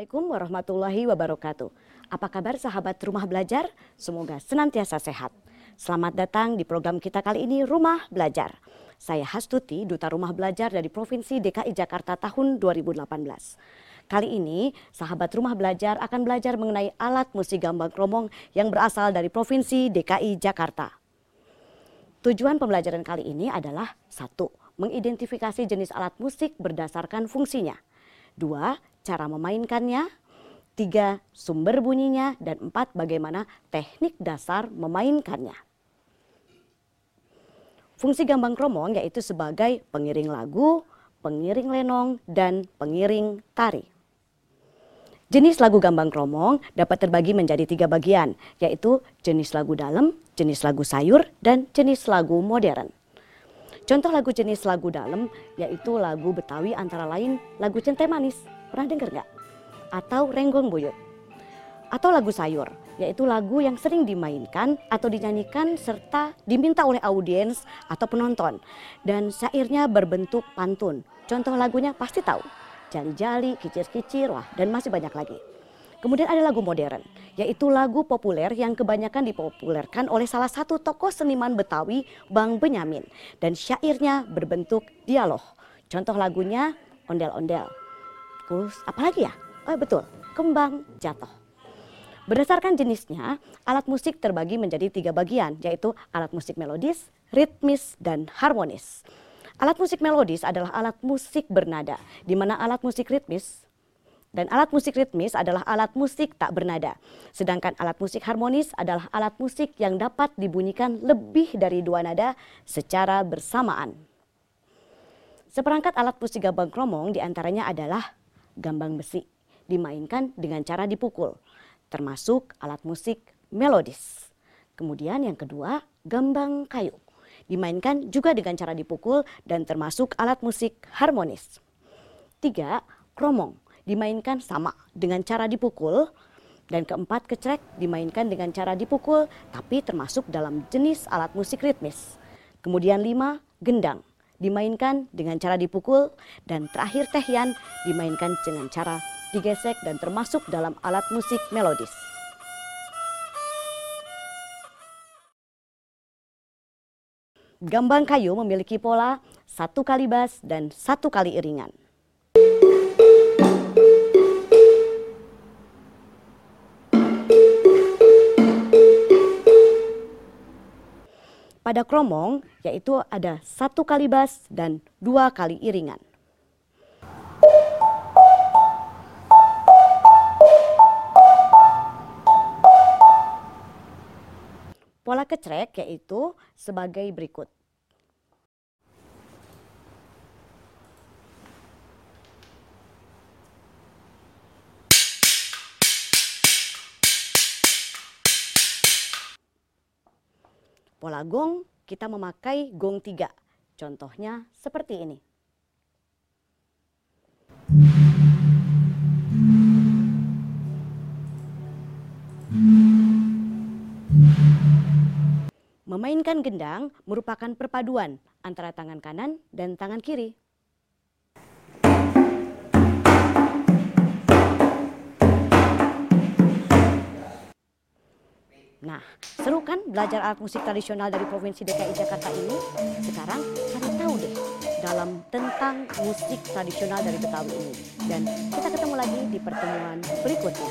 Assalamualaikum warahmatullahi wabarakatuh. Apa kabar sahabat rumah belajar? Semoga senantiasa sehat. Selamat datang di program kita kali ini Rumah Belajar. Saya Hastuti, Duta Rumah Belajar dari Provinsi DKI Jakarta tahun 2018. Kali ini, sahabat rumah belajar akan belajar mengenai alat musik gambang kromong yang berasal dari Provinsi DKI Jakarta. Tujuan pembelajaran kali ini adalah satu, mengidentifikasi jenis alat musik berdasarkan fungsinya. Dua, cara memainkannya. Tiga, sumber bunyinya. Dan empat, bagaimana teknik dasar memainkannya. Fungsi gambang kromong yaitu sebagai pengiring lagu, pengiring lenong, dan pengiring tari. Jenis lagu gambang kromong dapat terbagi menjadi tiga bagian, yaitu jenis lagu dalam, jenis lagu sayur, dan jenis lagu modern. Contoh lagu jenis lagu dalam yaitu lagu Betawi antara lain lagu Centai Manis. Pernah dengar nggak? Atau Renggong Buyut. Atau lagu sayur, yaitu lagu yang sering dimainkan atau dinyanyikan serta diminta oleh audiens atau penonton. Dan syairnya berbentuk pantun. Contoh lagunya pasti tahu. Jali-jali, kicir-kicir, wah dan masih banyak lagi. Kemudian ada lagu modern, yaitu lagu populer yang kebanyakan dipopulerkan oleh salah satu tokoh seniman Betawi, Bang Benyamin. Dan syairnya berbentuk dialog. Contoh lagunya Ondel-Ondel. Terus apalagi ya? Oh betul, Kembang Jatuh. Berdasarkan jenisnya, alat musik terbagi menjadi tiga bagian, yaitu alat musik melodis, ritmis, dan harmonis. Alat musik melodis adalah alat musik bernada, di mana alat musik ritmis dan alat musik ritmis adalah alat musik tak bernada. Sedangkan alat musik harmonis adalah alat musik yang dapat dibunyikan lebih dari dua nada secara bersamaan. Seperangkat alat musik gambang kromong di antaranya adalah gambang besi, dimainkan dengan cara dipukul, termasuk alat musik melodis. Kemudian yang kedua, gambang kayu, dimainkan juga dengan cara dipukul dan termasuk alat musik harmonis. Tiga, kromong, dimainkan sama dengan cara dipukul. Dan keempat, kecrek dimainkan dengan cara dipukul tapi termasuk dalam jenis alat musik ritmis. Kemudian lima, gendang dimainkan dengan cara dipukul. Dan terakhir tehyan dimainkan dengan cara digesek dan termasuk dalam alat musik melodis. Gambang kayu memiliki pola satu kali bas dan satu kali iringan. Pada kromong yaitu ada satu kali bas dan dua kali iringan. Pola kecrek yaitu sebagai berikut. Pola gong kita memakai gong tiga. Contohnya seperti ini. Memainkan gendang merupakan perpaduan antara tangan kanan dan tangan kiri. Nah, seru kan belajar alat musik tradisional dari Provinsi DKI Jakarta ini? Sekarang kita tahu deh dalam tentang musik tradisional dari Betawi ini. Dan kita ketemu lagi di pertemuan berikutnya.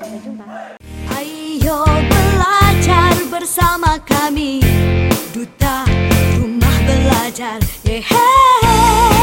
Sampai jumpa. Ayo belajar bersama kami Duta Rumah Belajar yeah.